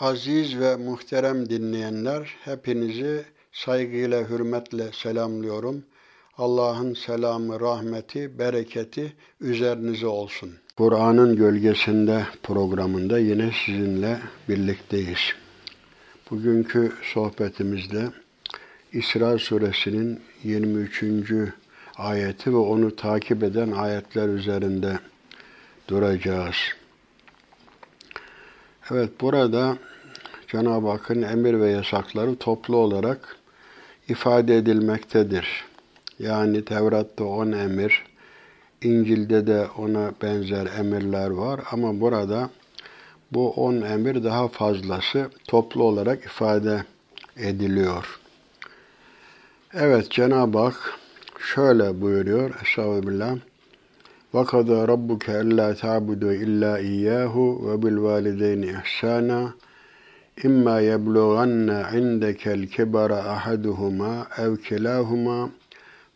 Aziz ve muhterem dinleyenler, hepinizi saygıyla, hürmetle selamlıyorum. Allah'ın selamı, rahmeti, bereketi üzerinize olsun. Kur'an'ın gölgesinde programında yine sizinle birlikteyiz. Bugünkü sohbetimizde İsra suresinin 23. ayeti ve onu takip eden ayetler üzerinde duracağız. Evet burada Cenab-ı Hakk'ın emir ve yasakları toplu olarak ifade edilmektedir. Yani Tevrat'ta on emir, İncil'de de ona benzer emirler var ama burada bu on emir daha fazlası toplu olarak ifade ediliyor. Evet Cenab-ı Hak şöyle buyuruyor Estağfirullah. وَقَضَى رَبُّكَ أَلَّا تَعْبُدُوا إِلَّا إِيَّاهُ وَبِالْوَالِدَيْنِ إِحْسَانًا إِمَّا يَبْلُغَنَّ عِندَكَ الْكِبَرَ أَحَدُهُمَا أَوْ كِلَاهُمَا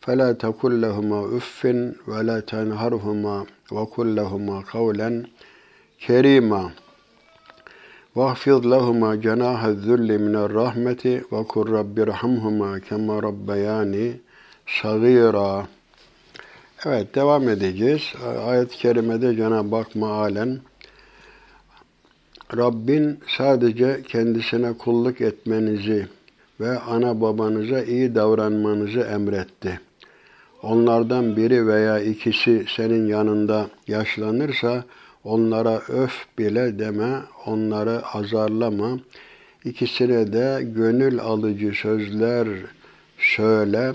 فَلَا تَقُلْ لَهُمَا أُفٍّ وَلَا تَنْهَرْهُمَا وَقُلْ لَهُمَا قَوْلًا كَرِيمًا وَاخْفِضْ لَهُمَا جَنَاحَ الذُّلِّ مِنَ الرَّحْمَةِ وَقُلْ رَبِّ ارْحَمْهُمَا كَمَا رَبَّيَانِي صَغِيرًا Evet devam edeceğiz. Ayet-i kerimede Cenab-ı Hak mealen Rabbin sadece kendisine kulluk etmenizi ve ana babanıza iyi davranmanızı emretti. Onlardan biri veya ikisi senin yanında yaşlanırsa onlara öf bile deme, onları azarlama. İkisine de gönül alıcı sözler söyle.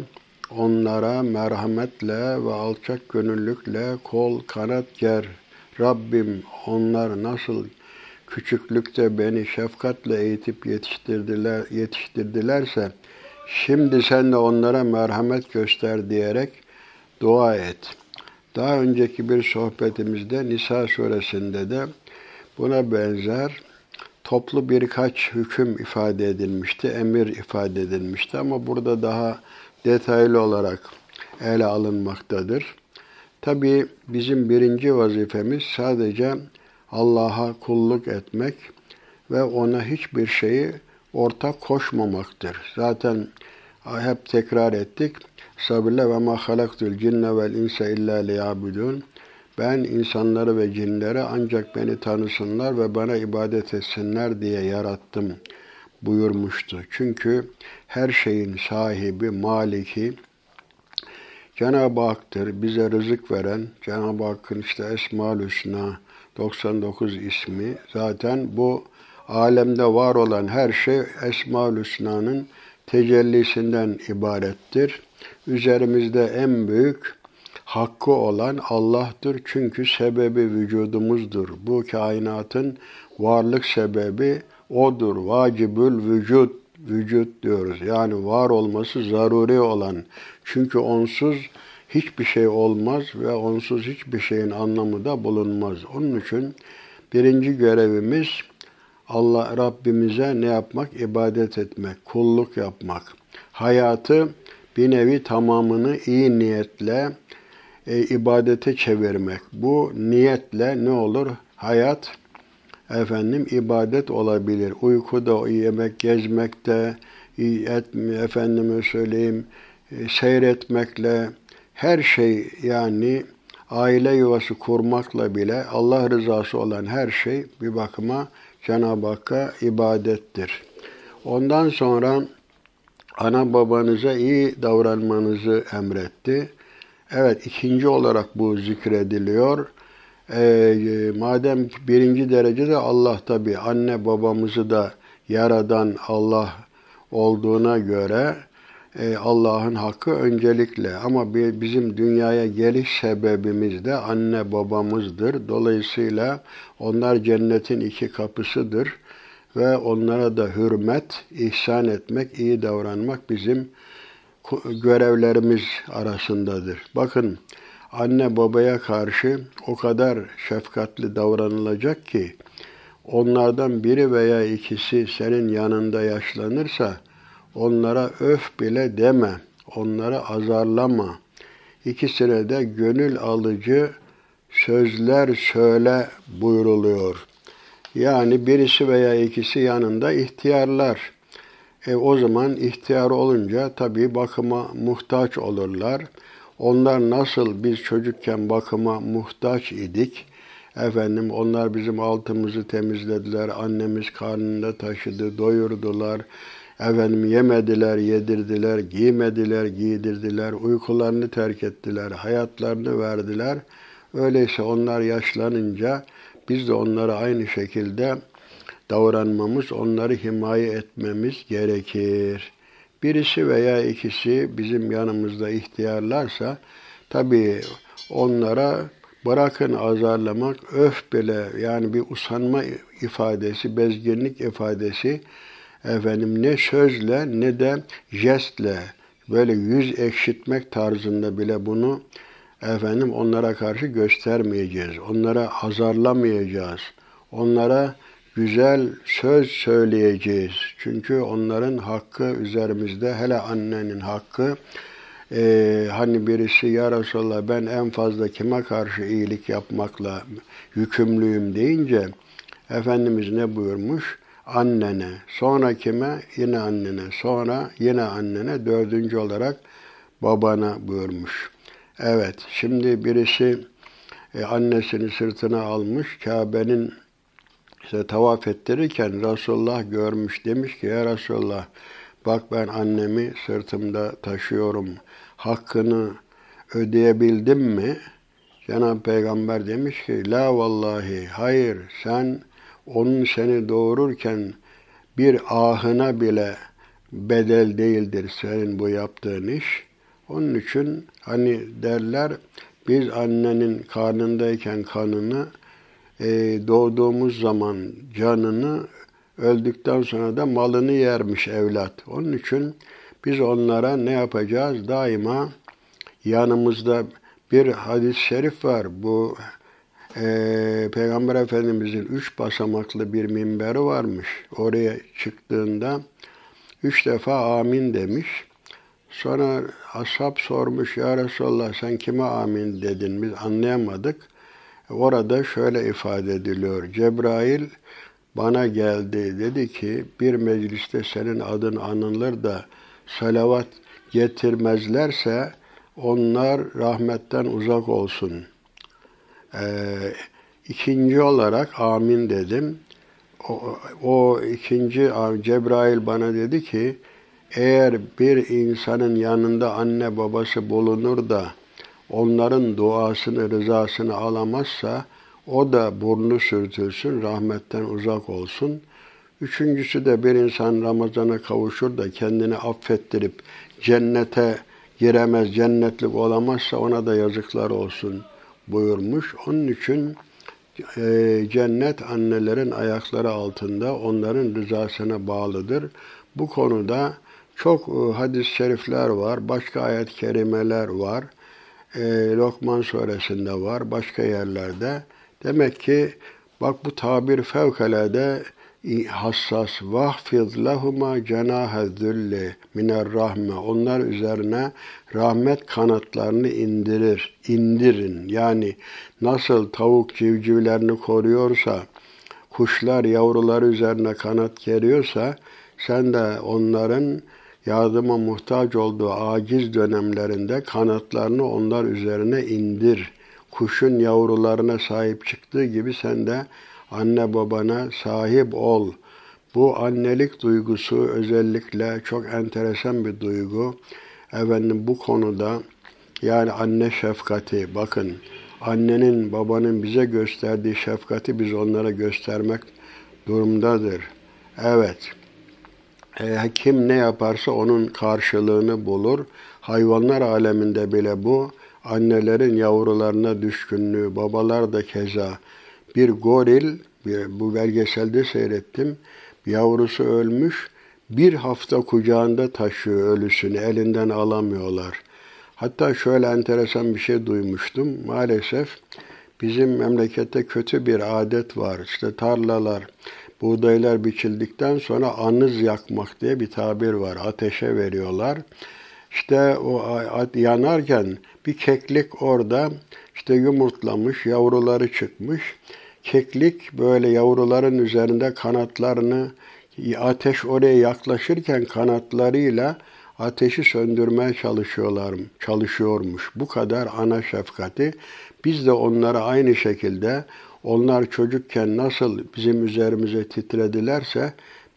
Onlara merhametle ve alçak gönüllükle kol kanat ger. Rabbim onlar nasıl küçüklükte beni şefkatle eğitip yetiştirdiler, yetiştirdilerse şimdi sen de onlara merhamet göster diyerek dua et. Daha önceki bir sohbetimizde Nisa suresinde de buna benzer toplu birkaç hüküm ifade edilmişti, emir ifade edilmişti ama burada daha detaylı olarak ele alınmaktadır. Tabi bizim birinci vazifemiz sadece Allah'a kulluk etmek ve ona hiçbir şeyi ortak koşmamaktır. Zaten hep tekrar ettik. Sabirle ve ma halaktul cinne vel insa illa liyabudun. Ben insanları ve cinleri ancak beni tanısınlar ve bana ibadet etsinler diye yarattım buyurmuştu. Çünkü her şeyin sahibi, maliki Cenab-ı Hak'tır. Bize rızık veren, Cenab-ı Hakk'ın işte Esma-ül Hüsna 99 ismi zaten bu alemde var olan her şey Esma-ül Hüsna'nın tecellisinden ibarettir. Üzerimizde en büyük hakkı olan Allah'tır. Çünkü sebebi vücudumuzdur. Bu kainatın varlık sebebi odur. Vacibül vücut, vücut diyoruz. Yani var olması zaruri olan. Çünkü onsuz hiçbir şey olmaz ve onsuz hiçbir şeyin anlamı da bulunmaz. Onun için birinci görevimiz Allah Rabbimize ne yapmak? İbadet etmek, kulluk yapmak. Hayatı bir nevi tamamını iyi niyetle e, ibadete çevirmek. Bu niyetle ne olur? Hayat efendim ibadet olabilir. Uykuda, yemek, gezmekte, et, efendime söyleyeyim, e, seyretmekle, her şey yani aile yuvası kurmakla bile Allah rızası olan her şey bir bakıma Cenab-ı Hakk'a ibadettir. Ondan sonra ana babanıza iyi davranmanızı emretti. Evet ikinci olarak bu zikrediliyor. E, madem birinci derecede Allah tabi anne babamızı da yaradan Allah olduğuna göre e, Allah'ın hakkı öncelikle ama bizim dünyaya geliş sebebimiz de anne babamızdır. Dolayısıyla onlar cennetin iki kapısıdır ve onlara da hürmet, ihsan etmek, iyi davranmak bizim görevlerimiz arasındadır. Bakın anne babaya karşı o kadar şefkatli davranılacak ki onlardan biri veya ikisi senin yanında yaşlanırsa onlara öf bile deme, onları azarlama. İkisine de gönül alıcı sözler söyle buyruluyor. Yani birisi veya ikisi yanında ihtiyarlar. E, o zaman ihtiyar olunca tabii bakıma muhtaç olurlar. Onlar nasıl biz çocukken bakıma muhtaç idik. Efendim onlar bizim altımızı temizlediler. Annemiz karnında taşıdı, doyurdular. Efendim yemediler, yedirdiler, giymediler, giydirdiler, uykularını terk ettiler, hayatlarını verdiler. Öyleyse onlar yaşlanınca biz de onlara aynı şekilde davranmamız, onları himaye etmemiz gerekir. Birisi veya ikisi bizim yanımızda ihtiyarlarsa tabii onlara bırakın azarlamak, öf bile yani bir usanma ifadesi, bezginlik ifadesi efendim ne sözle ne de jestle böyle yüz ekşitmek tarzında bile bunu efendim onlara karşı göstermeyeceğiz. Onlara azarlamayacağız. Onlara güzel söz söyleyeceğiz. Çünkü onların hakkı üzerimizde, hele annenin hakkı. Ee, hani birisi ya Resulallah ben en fazla kime karşı iyilik yapmakla yükümlüyüm deyince Efendimiz ne buyurmuş? Annene, sonra kime? Yine annene, sonra yine annene, dördüncü olarak babana buyurmuş. Evet, şimdi birisi e, annesini sırtına almış, Kabe'nin işte tavaf ettirirken Resulullah görmüş. Demiş ki ya Resulullah bak ben annemi sırtımda taşıyorum. Hakkını ödeyebildim mi? Cenab-ı Peygamber demiş ki la vallahi hayır sen onun seni doğururken bir ahına bile bedel değildir senin bu yaptığın iş. Onun için hani derler biz annenin karnındayken kanını e, doğduğumuz zaman canını öldükten sonra da malını yermiş evlat. Onun için biz onlara ne yapacağız? Daima yanımızda bir hadis-i şerif var. Bu e, Peygamber Efendimizin üç basamaklı bir minberi varmış. Oraya çıktığında üç defa amin demiş. Sonra ashab sormuş ya Resulallah sen kime amin dedin biz anlayamadık. Orada şöyle ifade ediliyor. Cebrail bana geldi dedi ki bir mecliste senin adın anılır da salavat getirmezlerse onlar rahmetten uzak olsun. Ee, ikinci olarak amin dedim. O, o ikinci Cebrail bana dedi ki eğer bir insanın yanında anne babası bulunur da onların duasını, rızasını alamazsa o da burnu sürtülsün, rahmetten uzak olsun. Üçüncüsü de bir insan Ramazan'a kavuşur da kendini affettirip cennete giremez, cennetlik olamazsa ona da yazıklar olsun buyurmuş. Onun için e, cennet annelerin ayakları altında onların rızasına bağlıdır. Bu konuda çok e, hadis-i şerifler var, başka ayet-i kerimeler var e, Lokman suresinde var, başka yerlerde. Demek ki bak bu tabir fevkalade hassas. Vahfiz lehuma cenahe zülli miner rahme. Onlar üzerine rahmet kanatlarını indirir. indirin. Yani nasıl tavuk civcivlerini koruyorsa, kuşlar yavruları üzerine kanat geriyorsa, sen de onların yardıma muhtaç olduğu aciz dönemlerinde kanatlarını onlar üzerine indir. Kuşun yavrularına sahip çıktığı gibi sen de anne babana sahip ol. Bu annelik duygusu özellikle çok enteresan bir duygu. Efendim bu konuda yani anne şefkati bakın annenin babanın bize gösterdiği şefkati biz onlara göstermek durumdadır. Evet. E, kim ne yaparsa onun karşılığını bulur. Hayvanlar aleminde bile bu. Annelerin yavrularına düşkünlüğü, babalar da keza. Bir goril, bu belgeselde seyrettim. Yavrusu ölmüş, bir hafta kucağında taşıyor ölüsünü, elinden alamıyorlar. Hatta şöyle enteresan bir şey duymuştum. Maalesef bizim memlekette kötü bir adet var. İşte tarlalar, buğdaylar biçildikten sonra anız yakmak diye bir tabir var. Ateşe veriyorlar. İşte o yanarken bir keklik orada işte yumurtlamış, yavruları çıkmış. Keklik böyle yavruların üzerinde kanatlarını ateş oraya yaklaşırken kanatlarıyla ateşi söndürmeye çalışıyorlar, çalışıyormuş. Bu kadar ana şefkati. Biz de onlara aynı şekilde onlar çocukken nasıl bizim üzerimize titredilerse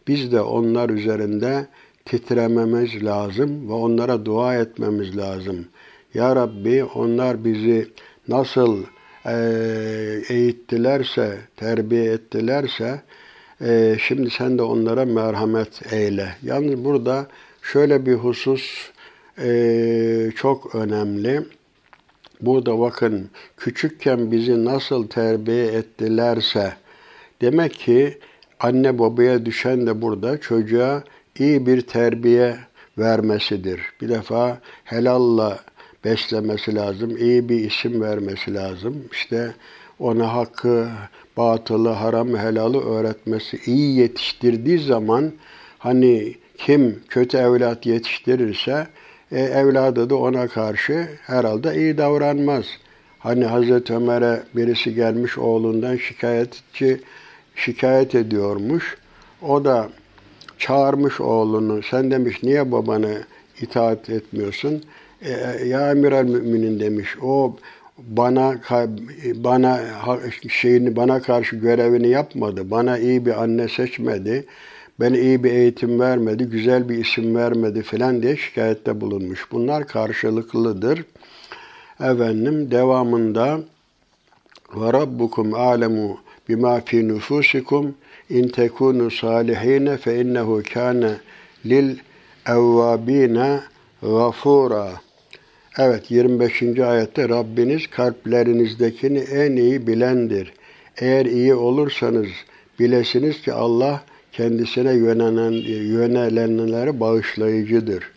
biz de onlar üzerinde titrememiz lazım ve onlara dua etmemiz lazım. Ya Rabbi onlar bizi nasıl e, eğittilerse, terbiye ettilerse e, şimdi sen de onlara merhamet eyle. Yalnız burada şöyle bir husus e, çok önemli. Burada bakın küçükken bizi nasıl terbiye ettilerse demek ki anne babaya düşen de burada çocuğa iyi bir terbiye vermesidir. Bir defa helalla beslemesi lazım, iyi bir isim vermesi lazım. İşte ona hakkı, batılı, haram, helalı öğretmesi, iyi yetiştirdiği zaman hani kim kötü evlat yetiştirirse e, evladı da ona karşı herhalde iyi davranmaz. Hani Hazreti Ömer'e birisi gelmiş oğlundan şikayetçi şikayet ediyormuş. O da çağırmış oğlunu. Sen demiş niye babanı itaat etmiyorsun? E, ya emiral müminin demiş. O bana bana şeyini bana karşı görevini yapmadı. Bana iyi bir anne seçmedi. Ben iyi bir eğitim vermedi, güzel bir isim vermedi filan diye şikayette bulunmuş. Bunlar karşılıklıdır. Efendim devamında ve rabbukum alemu bima fi nufusikum in tekunu salihine fe innehu kana lil evvabine gafura. Evet 25. ayette Rabbiniz kalplerinizdekini en iyi bilendir. Eğer iyi olursanız bilesiniz ki Allah kendisine yönelen, yönelenlere bağışlayıcıdır.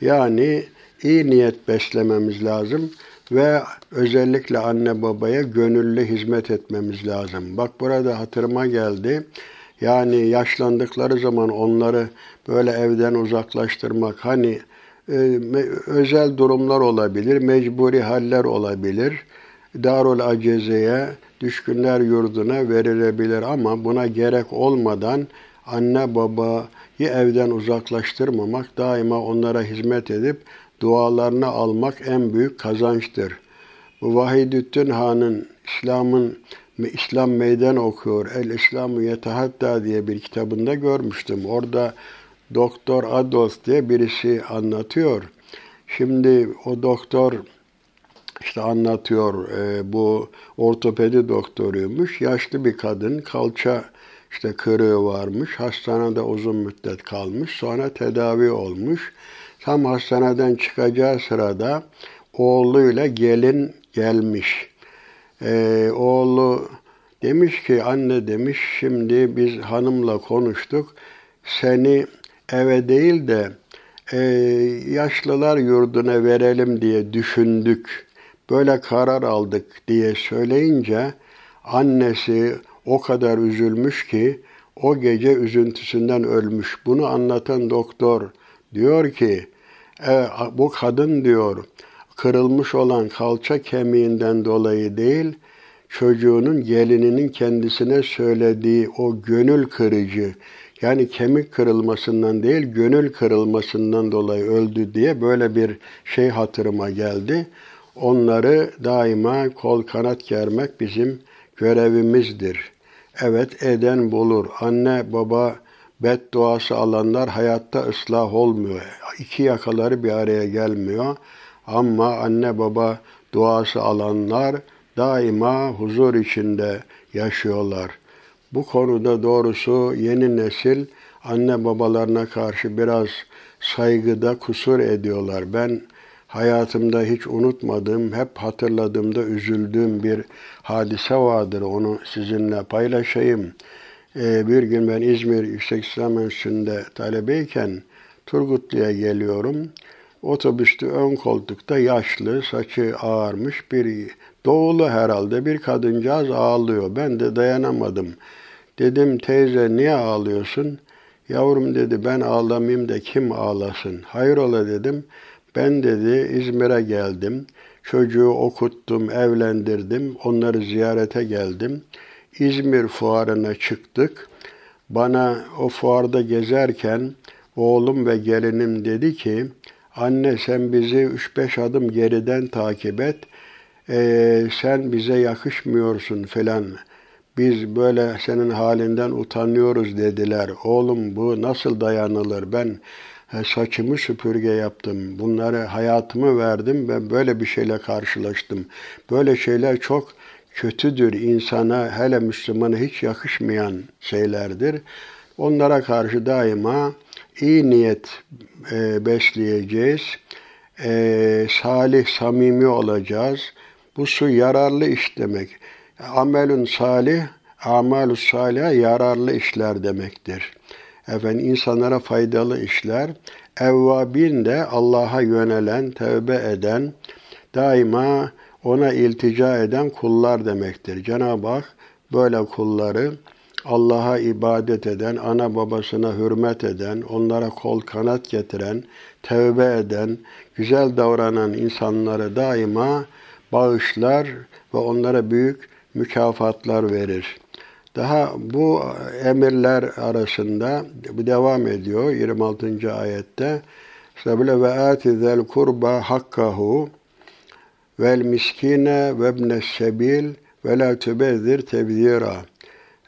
Yani iyi niyet beslememiz lazım ve özellikle anne babaya gönüllü hizmet etmemiz lazım. Bak burada hatırıma geldi. Yani yaşlandıkları zaman onları böyle evden uzaklaştırmak hani e, özel durumlar olabilir, mecburi haller olabilir. Darul Aceze'ye, düşkünler yurduna verilebilir ama buna gerek olmadan anne babayı evden uzaklaştırmamak, daima onlara hizmet edip dualarını almak en büyük kazançtır. Bu Vahidüddin Han'ın İslam'ın İslam meydan okuyor. El İslamu Yetehatta diye bir kitabında görmüştüm. Orada Doktor Adolf diye birisi anlatıyor. Şimdi o doktor işte anlatıyor e, bu ortopedi doktoruymuş. Yaşlı bir kadın kalça işte kırığı varmış. Hastanede uzun müddet kalmış. Sonra tedavi olmuş. Tam hastaneden çıkacağı sırada oğluyla gelin gelmiş. Ee, oğlu demiş ki anne demiş şimdi biz hanımla konuştuk. Seni eve değil de e, yaşlılar yurduna verelim diye düşündük. Böyle karar aldık diye söyleyince annesi o kadar üzülmüş ki o gece üzüntüsünden ölmüş. Bunu anlatan doktor diyor ki e, bu kadın diyor kırılmış olan kalça kemiğinden dolayı değil, çocuğunun gelininin kendisine söylediği o gönül kırıcı, yani kemik kırılmasından değil, gönül kırılmasından dolayı öldü diye böyle bir şey hatırıma geldi. Onları daima kol kanat germek bizim görevimizdir. Evet eden bulur. Anne baba bedduası alanlar hayatta ıslah olmuyor. İki yakaları bir araya gelmiyor. Ama anne baba duası alanlar daima huzur içinde yaşıyorlar. Bu konuda doğrusu yeni nesil anne babalarına karşı biraz saygıda kusur ediyorlar. Ben hayatımda hiç unutmadığım, hep hatırladığımda üzüldüğüm bir hadise vardır. Onu sizinle paylaşayım. Ee, bir gün ben İzmir Yüksek İslam Enstitüsü'nde talebeyken Turgutlu'ya geliyorum. Otobüste ön koltukta yaşlı, saçı ağarmış bir doğulu herhalde bir kadıncağız ağlıyor. Ben de dayanamadım. Dedim teyze niye ağlıyorsun? Yavrum dedi ben ağlamayayım da kim ağlasın? Hayrola dedim. Ben dedi İzmir'e geldim. Çocuğu okuttum, evlendirdim. Onları ziyarete geldim. İzmir fuarına çıktık. Bana o fuarda gezerken oğlum ve gelinim dedi ki, anne sen bizi 3-5 adım geriden takip et, ee, sen bize yakışmıyorsun filan. Biz böyle senin halinden utanıyoruz dediler. Oğlum bu nasıl dayanılır? Ben saçımı süpürge yaptım. Bunları hayatımı verdim ve böyle bir şeyle karşılaştım. Böyle şeyler çok kötüdür insana, hele Müslümana hiç yakışmayan şeylerdir. Onlara karşı daima iyi niyet e, besleyeceğiz. E, salih, samimi olacağız. Bu su yararlı iş demek. Amelün salih, amalü salih yararlı işler demektir. Efendim insanlara faydalı işler. Evvabin de Allah'a yönelen, tevbe eden, daima ona iltica eden kullar demektir. Cenab-ı Hak böyle kulları Allah'a ibadet eden, ana babasına hürmet eden, onlara kol kanat getiren, tevbe eden, güzel davranan insanları daima bağışlar ve onlara büyük mükafatlar verir. Daha bu emirler arasında bu devam ediyor 26. ayette. İşte böyle ve atizel kurba hakkahu vel miskine ve ibnes sebil ve la tübezzir tebzira.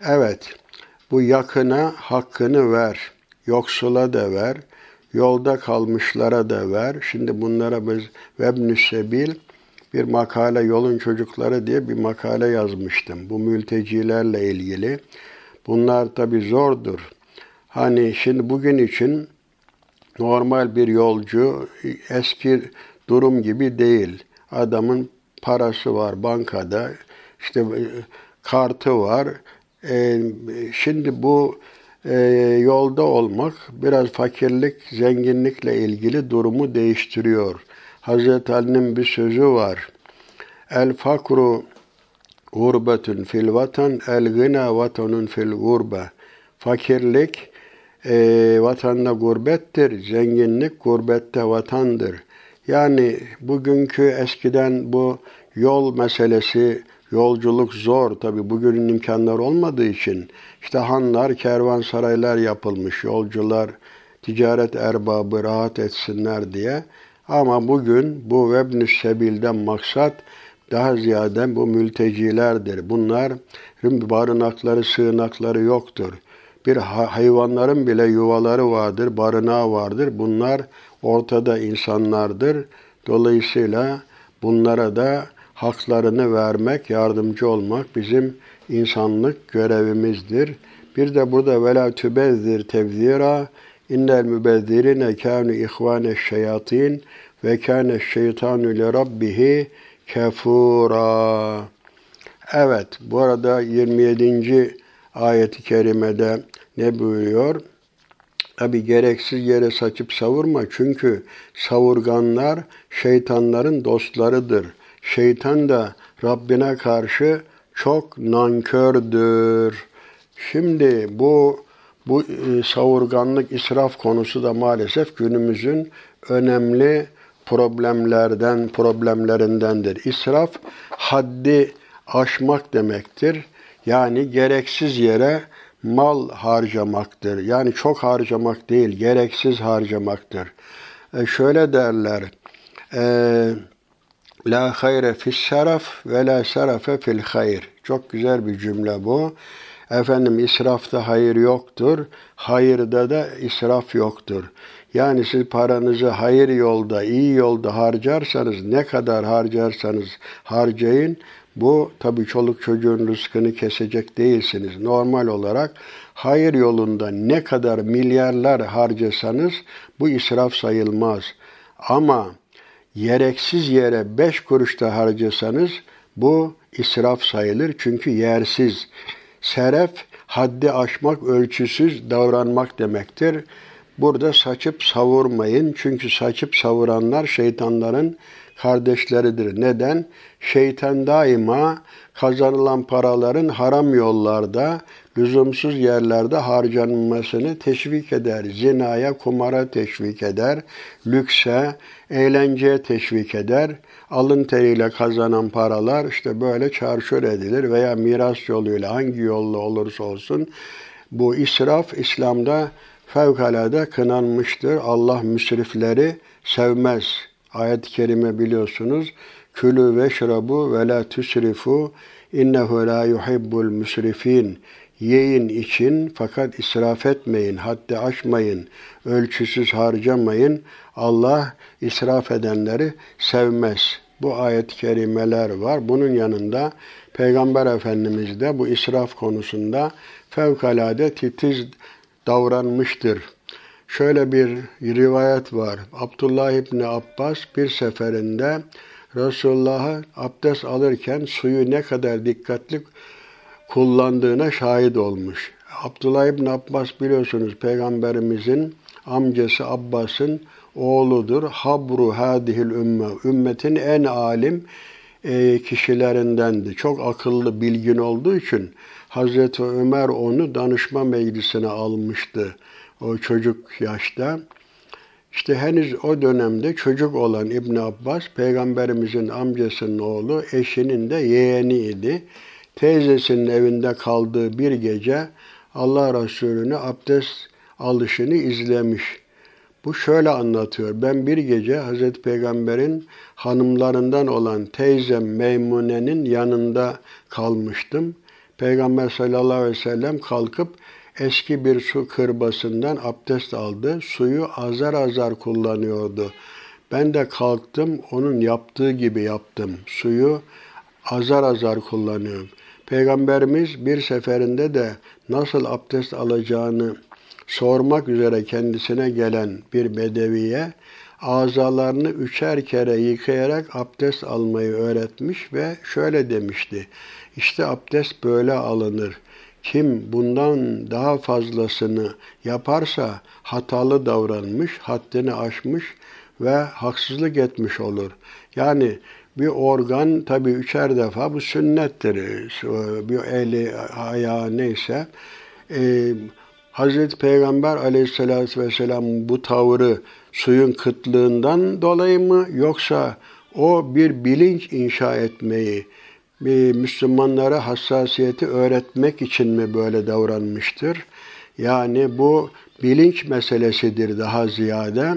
Evet, bu yakına hakkını ver, yoksula da ver, yolda kalmışlara da ver. Şimdi bunlara biz vebnü sebil bir makale Yolun Çocukları diye bir makale yazmıştım. Bu mültecilerle ilgili. Bunlar tabi zordur. Hani şimdi bugün için normal bir yolcu eski durum gibi değil. Adamın parası var bankada, işte e, kartı var. E, şimdi bu e, yolda olmak biraz fakirlik, zenginlikle ilgili durumu değiştiriyor. Hazreti Ali'nin bir sözü var. El fakru gurbetun fil vatan, el gına vatanun fil gurbe. Fakirlik e, vatanda gurbettir, zenginlik gurbette vatandır. Yani bugünkü eskiden bu yol meselesi, yolculuk zor tabi bugünün imkanları olmadığı için işte hanlar, kervansaraylar yapılmış, yolcular ticaret erbabı rahat etsinler diye. Ama bugün bu vebnü sebilden maksat daha ziyade bu mültecilerdir. Bunlar barınakları, sığınakları yoktur. Bir hayvanların bile yuvaları vardır, barınağı vardır. Bunlar ortada insanlardır. Dolayısıyla bunlara da haklarını vermek, yardımcı olmak bizim insanlık görevimizdir. Bir de burada vela tübezzir tevzira innel mübezzirine kânu ihvâne şeyatin ve kâne şeytanu li rabbihi kefura. Evet, bu arada 27. ayeti kerimede ne buyuruyor? Tabi gereksiz yere saçıp savurma çünkü savurganlar şeytanların dostlarıdır. Şeytan da Rabbine karşı çok nankördür. Şimdi bu bu e, savurganlık, israf konusu da maalesef günümüzün önemli problemlerden problemlerindendir. İsraf haddi aşmak demektir. Yani gereksiz yere mal harcamaktır. Yani çok harcamak değil, gereksiz harcamaktır. E şöyle derler. E, la hayre fis saraf ve la sarafe fil hayr. Çok güzel bir cümle bu. Efendim israfta hayır yoktur, hayırda da israf yoktur. Yani siz paranızı hayır yolda, iyi yolda harcarsanız, ne kadar harcarsanız harcayın, bu tabii çoluk çocuğun rızkını kesecek değilsiniz. Normal olarak hayır yolunda ne kadar milyarlar harcasanız bu israf sayılmaz. Ama gereksiz yere beş kuruşta harcasanız bu israf sayılır çünkü yersiz. Seref haddi aşmak, ölçüsüz davranmak demektir. Burada saçıp savurmayın. Çünkü saçıp savuranlar şeytanların kardeşleridir. Neden? Şeytan daima kazanılan paraların haram yollarda, lüzumsuz yerlerde harcanmasını teşvik eder. Zinaya, kumara teşvik eder. Lükse, eğlenceye teşvik eder. Alın teriyle kazanan paralar işte böyle çarşur edilir veya miras yoluyla hangi yolla olursa olsun bu israf İslam'da fevkalade kınanmıştır. Allah müsrifleri sevmez. Ayet-i kerime biliyorsunuz. Külü ve şrabu ve la tüsrifu innehu la yuhibbul müsrifin. Yiyin için fakat israf etmeyin, haddi aşmayın, ölçüsüz harcamayın. Allah israf edenleri sevmez. Bu ayet-i kerimeler var. Bunun yanında Peygamber Efendimiz de bu israf konusunda fevkalade titiz davranmıştır. Şöyle bir rivayet var. Abdullah İbni Abbas bir seferinde Resulullah'a abdest alırken suyu ne kadar dikkatli kullandığına şahit olmuş. Abdullah İbni Abbas biliyorsunuz Peygamberimizin amcası Abbas'ın oğludur. Habru hadihil ümme. Ümmetin en alim e, kişilerindendi. Çok akıllı, bilgin olduğu için Hazreti Ömer onu danışma meclisine almıştı o çocuk yaşta. İşte henüz o dönemde çocuk olan İbn Abbas, peygamberimizin amcasının oğlu, eşinin de yeğeniydi. Teyzesinin evinde kaldığı bir gece Allah Resulü'nü abdest alışını izlemiş. Bu şöyle anlatıyor. Ben bir gece Hazreti Peygamber'in hanımlarından olan teyzem Meymune'nin yanında kalmıştım. Peygamber sallallahu aleyhi ve sellem kalkıp eski bir su kırbasından abdest aldı. Suyu azar azar kullanıyordu. Ben de kalktım, onun yaptığı gibi yaptım. Suyu azar azar kullanıyorum. Peygamberimiz bir seferinde de nasıl abdest alacağını sormak üzere kendisine gelen bir bedeviye azalarını üçer kere yıkayarak abdest almayı öğretmiş ve şöyle demişti. İşte abdest böyle alınır. Kim bundan daha fazlasını yaparsa hatalı davranmış, haddini aşmış ve haksızlık etmiş olur. Yani bir organ tabi üçer defa bu sünnettir. Bir eli, ayağı neyse. Ee, Hazreti Peygamber aleyhissalatü vesselam bu tavrı suyun kıtlığından dolayı mı yoksa o bir bilinç inşa etmeyi, bir Müslümanlara hassasiyeti öğretmek için mi böyle davranmıştır? Yani bu bilinç meselesidir daha ziyade.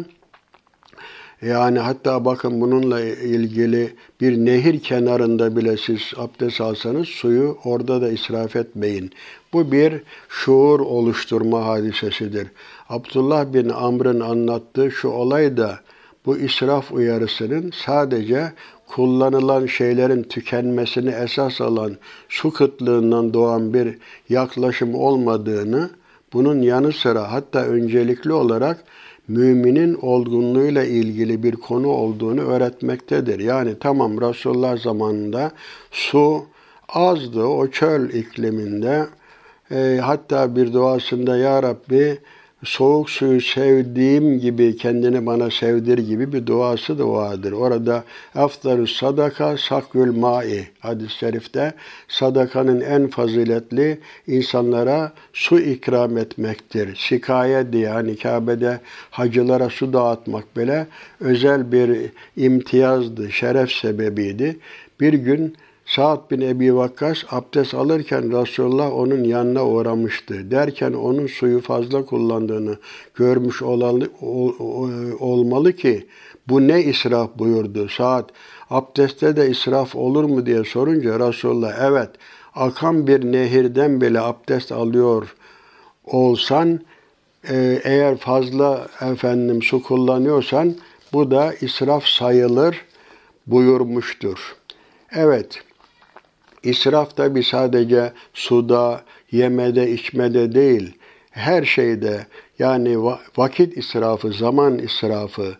Yani hatta bakın bununla ilgili bir nehir kenarında bile siz abdest alsanız suyu orada da israf etmeyin. Bu bir şuur oluşturma hadisesidir. Abdullah bin Amr'ın anlattığı şu olay da bu israf uyarısının sadece kullanılan şeylerin tükenmesini esas alan su kıtlığından doğan bir yaklaşım olmadığını, bunun yanı sıra hatta öncelikli olarak müminin olgunluğuyla ilgili bir konu olduğunu öğretmektedir. Yani tamam Resulullah zamanında su azdı o çöl ikliminde. E, hatta bir duasında Ya Rabbi soğuk suyu sevdiğim gibi kendini bana sevdir gibi bir duası da vardır. Orada aftarı sadaka sakül mai hadis-i şerifte sadakanın en faziletli insanlara su ikram etmektir. Şikayet diye hani Kabe'de hacılara su dağıtmak bile özel bir imtiyazdı, şeref sebebiydi. Bir gün Sa'd bin Ebi Vakkas abdest alırken Resulullah onun yanına uğramıştı. Derken onun suyu fazla kullandığını görmüş olalı, olmalı ki bu ne israf buyurdu. Sa'd abdestte de israf olur mu diye sorunca Resulullah evet akan bir nehirden bile abdest alıyor olsan e, eğer fazla efendim su kullanıyorsan bu da israf sayılır buyurmuştur. Evet, İsraf tabi sadece suda, yemede, içmede değil, her şeyde yani vakit israfı, zaman israfı,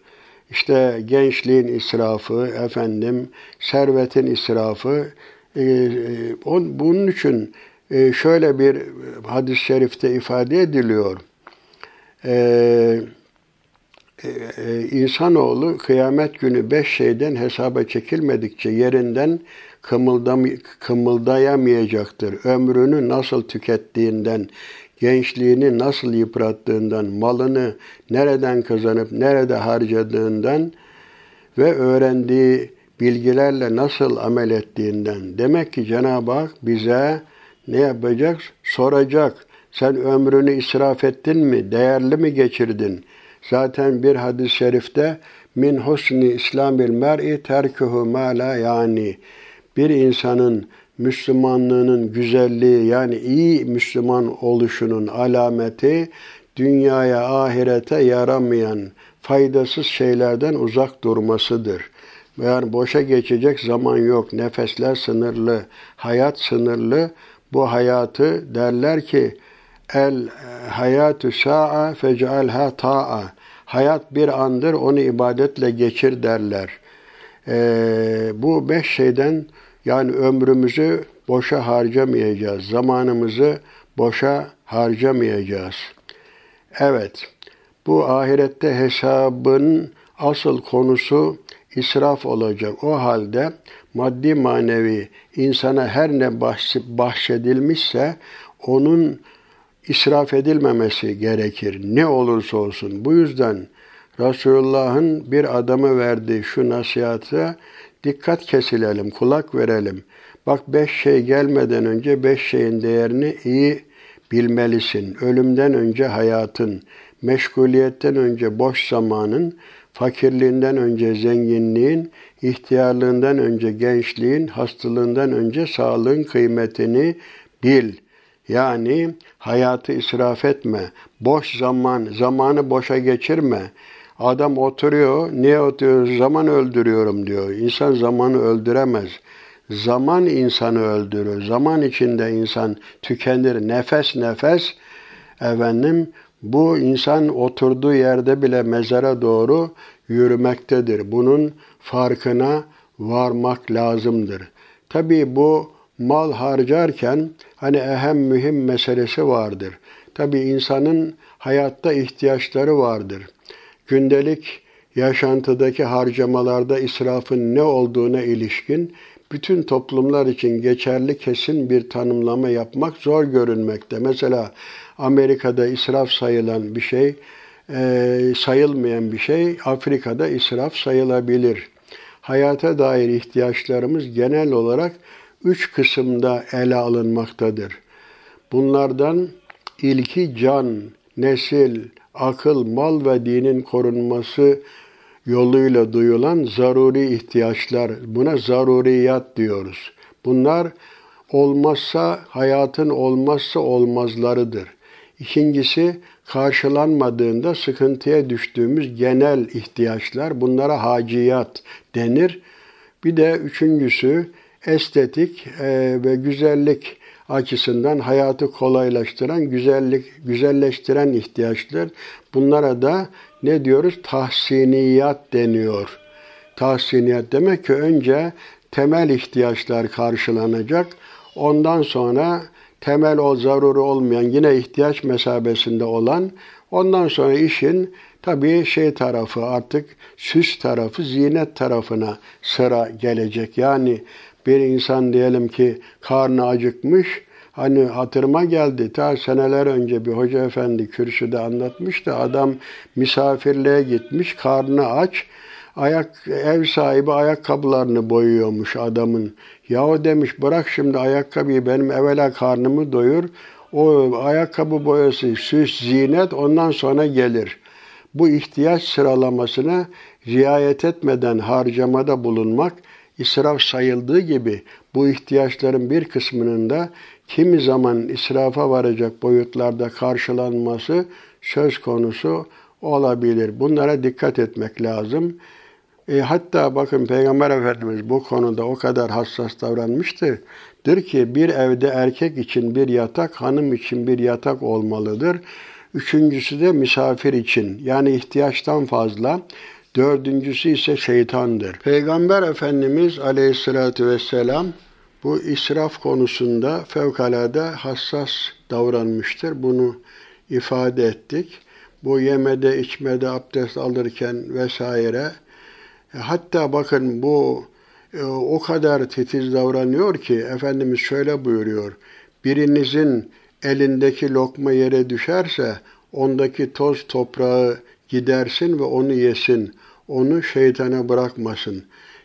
işte gençliğin israfı, efendim servetin israfı. E, e, bunun için e, şöyle bir hadis-i şerifte ifade ediliyor. E, e, insanoğlu kıyamet günü beş şeyden hesaba çekilmedikçe yerinden kımıldayamayacaktır. Ömrünü nasıl tükettiğinden, gençliğini nasıl yıprattığından, malını nereden kazanıp nerede harcadığından ve öğrendiği bilgilerle nasıl amel ettiğinden. Demek ki Cenab-ı Hak bize ne yapacak? Soracak. Sen ömrünü israf ettin mi? Değerli mi geçirdin? Zaten bir hadis-i şerifte min husni islamil mer'i terkuhu ma la yani bir insanın Müslümanlığının güzelliği yani iyi Müslüman oluşunun alameti dünyaya ahirete yaramayan faydasız şeylerden uzak durmasıdır. Yani boşa geçecek zaman yok. Nefesler sınırlı, hayat sınırlı. Bu hayatı derler ki el hayatü sa'a fec'alha ta'a. Hayat bir andır, onu ibadetle geçir derler. Ee, bu beş şeyden yani ömrümüzü boşa harcamayacağız. Zamanımızı boşa harcamayacağız. Evet, bu ahirette hesabın asıl konusu israf olacak. O halde maddi manevi insana her ne bahşedilmişse onun israf edilmemesi gerekir. Ne olursa olsun. Bu yüzden Resulullah'ın bir adamı verdiği şu nasihate dikkat kesilelim, kulak verelim. Bak beş şey gelmeden önce beş şeyin değerini iyi bilmelisin. Ölümden önce hayatın, meşguliyetten önce boş zamanın, fakirliğinden önce zenginliğin, ihtiyarlığından önce gençliğin, hastalığından önce sağlığın kıymetini bil. Yani hayatı israf etme. Boş zaman, zamanı boşa geçirme. Adam oturuyor, niye oturuyor? Zaman öldürüyorum diyor. İnsan zamanı öldüremez. Zaman insanı öldürür. Zaman içinde insan tükenir. Nefes nefes efendim bu insan oturduğu yerde bile mezara doğru yürümektedir. Bunun farkına varmak lazımdır. Tabii bu mal harcarken hani ehem mühim meselesi vardır. Tabii insanın hayatta ihtiyaçları vardır. Gündelik yaşantıdaki harcamalarda israfın ne olduğuna ilişkin bütün toplumlar için geçerli kesin bir tanımlama yapmak zor görünmekte. Mesela Amerika'da israf sayılan bir şey, e, sayılmayan bir şey Afrika'da israf sayılabilir. Hayata dair ihtiyaçlarımız genel olarak üç kısımda ele alınmaktadır. Bunlardan ilki can, nesil, akıl, mal ve dinin korunması yoluyla duyulan zaruri ihtiyaçlar. Buna zaruriyat diyoruz. Bunlar olmazsa hayatın olmazsa olmazlarıdır. İkincisi karşılanmadığında sıkıntıya düştüğümüz genel ihtiyaçlar. Bunlara haciyat denir. Bir de üçüncüsü estetik e, ve güzellik açısından hayatı kolaylaştıran, güzellik güzelleştiren ihtiyaçlar. Bunlara da ne diyoruz? Tahsiniyat deniyor. Tahsiniyat demek ki önce temel ihtiyaçlar karşılanacak. Ondan sonra temel o zaruri olmayan yine ihtiyaç mesabesinde olan ondan sonra işin tabii şey tarafı artık süs tarafı zinet tarafına sıra gelecek. Yani bir insan diyelim ki karnı acıkmış, hani hatırıma geldi ta seneler önce bir hoca efendi kürsüde anlatmıştı. Adam misafirliğe gitmiş, karnı aç, ayak ev sahibi ayakkabılarını boyuyormuş adamın. Yahu demiş bırak şimdi ayakkabıyı benim evvela karnımı doyur. O ayakkabı boyası süs, zinet ondan sonra gelir. Bu ihtiyaç sıralamasına riayet etmeden harcamada bulunmak israf sayıldığı gibi bu ihtiyaçların bir kısmının da kimi zaman israfa varacak boyutlarda karşılanması söz konusu olabilir. Bunlara dikkat etmek lazım. E, hatta bakın Peygamber Efendimiz bu konuda o kadar hassas davranmıştır. Der ki bir evde erkek için bir yatak, hanım için bir yatak olmalıdır. Üçüncüsü de misafir için yani ihtiyaçtan fazla Dördüncüsü ise şeytandır. Peygamber Efendimiz Aleyhisselatü Vesselam bu israf konusunda fevkalade hassas davranmıştır. Bunu ifade ettik. bu yemede, içmede, abdest alırken vesaire. E, hatta bakın bu e, o kadar titiz davranıyor ki Efendimiz şöyle buyuruyor. Birinizin elindeki lokma yere düşerse ondaki toz toprağı gidersin ve onu yesin. Onu şeytana bırakmasın.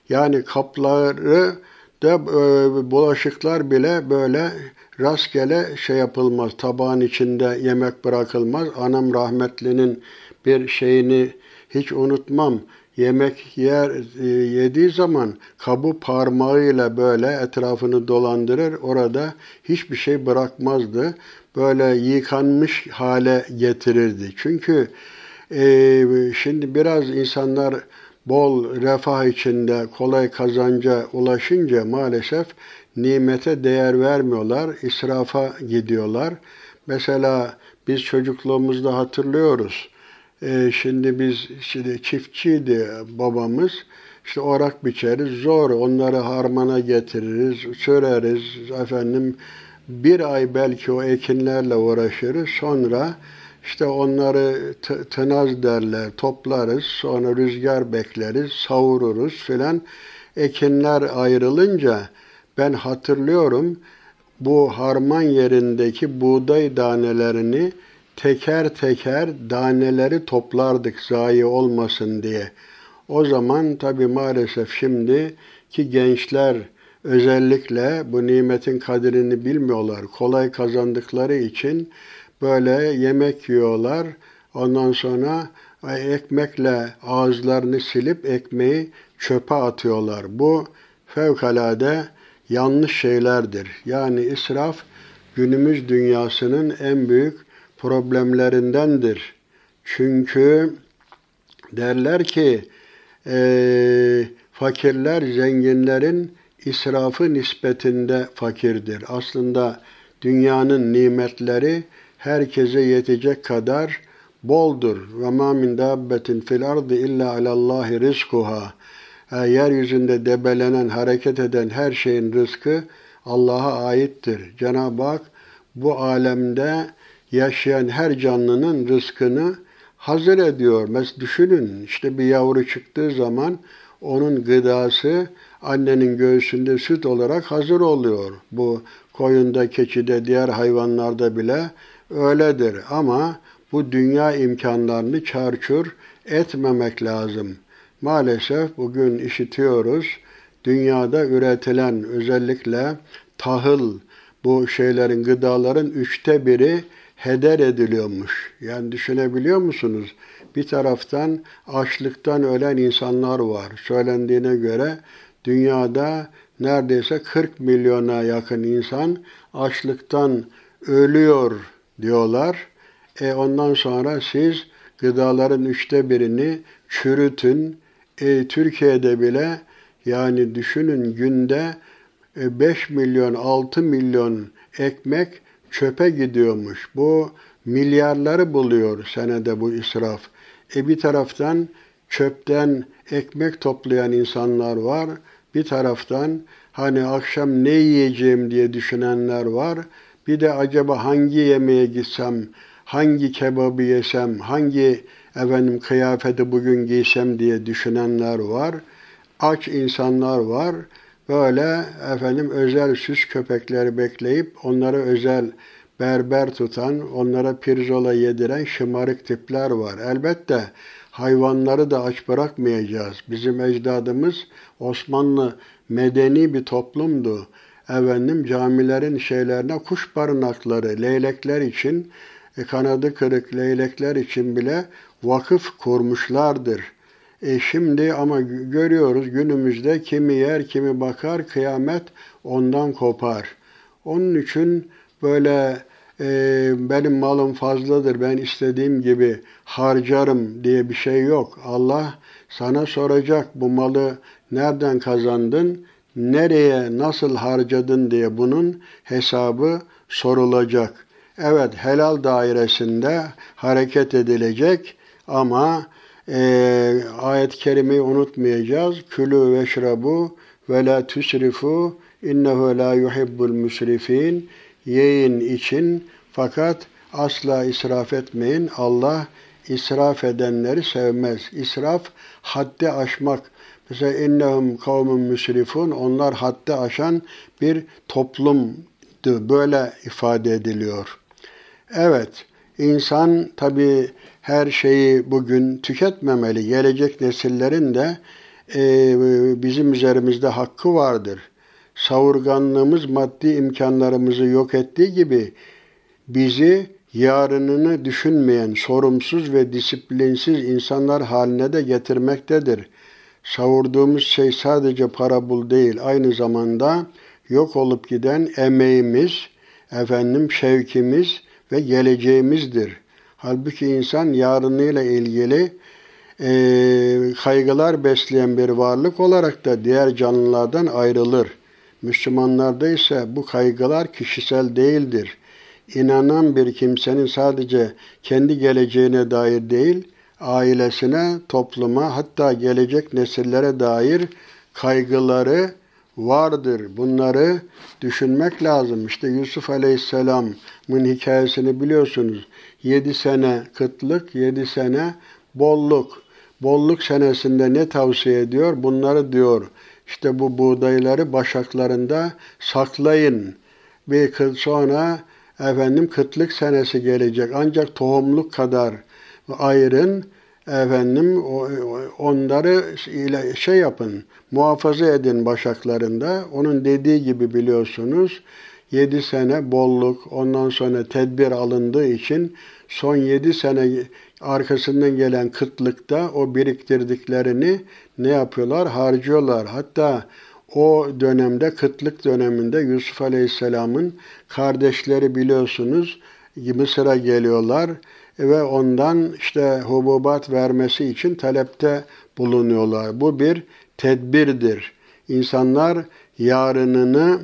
Yani kapları da e, bulaşıklar bile böyle rastgele şey yapılmaz. Tabağın içinde yemek bırakılmaz. Anam rahmetlinin bir şeyini hiç unutmam. Yemek yer e, yediği zaman kabı parmağıyla böyle etrafını dolandırır. Orada hiçbir şey bırakmazdı. Böyle yıkanmış hale getirirdi. Çünkü e, şimdi biraz insanlar bol refah içinde kolay kazanca ulaşınca maalesef nimete değer vermiyorlar, israfa gidiyorlar. Mesela biz çocukluğumuzda hatırlıyoruz. Ee, şimdi biz şimdi çiftçiydi babamız. İşte orak biçeriz, zor. Onları harmana getiririz, söreriz. Efendim bir ay belki o ekinlerle uğraşırız. Sonra işte onları tınaz derler, toplarız, sonra rüzgar bekleriz, savururuz filan. Ekinler ayrılınca ben hatırlıyorum bu harman yerindeki buğday danelerini teker teker daneleri toplardık zayi olmasın diye. O zaman tabi maalesef şimdi ki gençler özellikle bu nimetin kadrini bilmiyorlar. Kolay kazandıkları için böyle yemek yiyorlar. Ondan sonra ekmekle ağızlarını silip ekmeği çöpe atıyorlar. Bu fevkalade yanlış şeylerdir. Yani israf günümüz dünyasının en büyük problemlerindendir. Çünkü derler ki e, fakirler zenginlerin israfı nispetinde fakirdir. Aslında dünyanın nimetleri herkese yetecek kadar boldur. Ve ma min dabbetin fil ardı illa alallahi rizkuha. Yeryüzünde debelenen, hareket eden her şeyin rızkı Allah'a aittir. Cenab-ı Hak bu alemde yaşayan her canlının rızkını hazır ediyor. Mesela düşünün işte bir yavru çıktığı zaman onun gıdası annenin göğsünde süt olarak hazır oluyor. Bu koyunda, keçide, diğer hayvanlarda bile öyledir. Ama bu dünya imkanlarını çarçur etmemek lazım. Maalesef bugün işitiyoruz. Dünyada üretilen özellikle tahıl, bu şeylerin, gıdaların üçte biri heder ediliyormuş. Yani düşünebiliyor musunuz? Bir taraftan açlıktan ölen insanlar var. Söylendiğine göre dünyada neredeyse 40 milyona yakın insan açlıktan ölüyor diyorlar. E ondan sonra siz gıdaların üçte birini çürütün. E, Türkiye'de bile yani düşünün günde 5 e, milyon, 6 milyon ekmek çöpe gidiyormuş. Bu milyarları buluyor senede bu israf. E bir taraftan çöpten ekmek toplayan insanlar var. Bir taraftan hani akşam ne yiyeceğim diye düşünenler var. Bir de acaba hangi yemeğe gitsem, hangi kebabı yesem, hangi efendim kıyafeti bugün giysem diye düşünenler var. Aç insanlar var. Böyle efendim özel süs köpekleri bekleyip onlara özel berber tutan, onlara pirzola yediren şımarık tipler var. Elbette hayvanları da aç bırakmayacağız. Bizim ecdadımız Osmanlı medeni bir toplumdu. Efendim camilerin şeylerine kuş barınakları, leylekler için, e, kanadı kırık leylekler için bile vakıf kurmuşlardır. E şimdi ama görüyoruz günümüzde kimi yer kimi bakar kıyamet ondan kopar. Onun için böyle e, benim malım fazladır ben istediğim gibi harcarım diye bir şey yok. Allah sana soracak bu malı nereden kazandın, nereye nasıl harcadın diye bunun hesabı sorulacak. Evet helal dairesinde hareket edilecek ama e, ayet-i kerimeyi unutmayacağız. Külü ve şrabu ve la tüsrifu innehu la yuhibbul müsrifin. Yiyin için fakat asla israf etmeyin. Allah israf edenleri sevmez. İsraf haddi aşmak. Mesela innehum kavmun müsrifun onlar haddi aşan bir toplumdu. Böyle ifade ediliyor. Evet, insan tabi her şeyi bugün tüketmemeli. Gelecek nesillerin de e, bizim üzerimizde hakkı vardır. Savurganlığımız maddi imkanlarımızı yok ettiği gibi bizi yarınını düşünmeyen, sorumsuz ve disiplinsiz insanlar haline de getirmektedir. Savurduğumuz şey sadece para bul değil, aynı zamanda yok olup giden emeğimiz, efendim şevkimiz ve geleceğimizdir. Halbuki insan yarınıyla ilgili e, kaygılar besleyen bir varlık olarak da diğer canlılardan ayrılır. Müslümanlarda ise bu kaygılar kişisel değildir. İnanan bir kimsenin sadece kendi geleceğine dair değil, ailesine, topluma hatta gelecek nesillere dair kaygıları vardır. Bunları düşünmek lazım. İşte Yusuf Aleyhisselam'ın hikayesini biliyorsunuz. Yedi sene kıtlık, yedi sene bolluk. Bolluk senesinde ne tavsiye ediyor? Bunları diyor. İşte bu buğdayları başaklarında saklayın. Bir sonra efendim kıtlık senesi gelecek. Ancak tohumluk kadar ayırın. Efendim onları şey yapın, muhafaza edin başaklarında. Onun dediği gibi biliyorsunuz. 7 sene bolluk, ondan sonra tedbir alındığı için son 7 sene arkasından gelen kıtlıkta o biriktirdiklerini ne yapıyorlar? Harcıyorlar. Hatta o dönemde, kıtlık döneminde Yusuf Aleyhisselam'ın kardeşleri biliyorsunuz Mısır'a geliyorlar ve ondan işte hububat vermesi için talepte bulunuyorlar. Bu bir tedbirdir. İnsanlar yarınını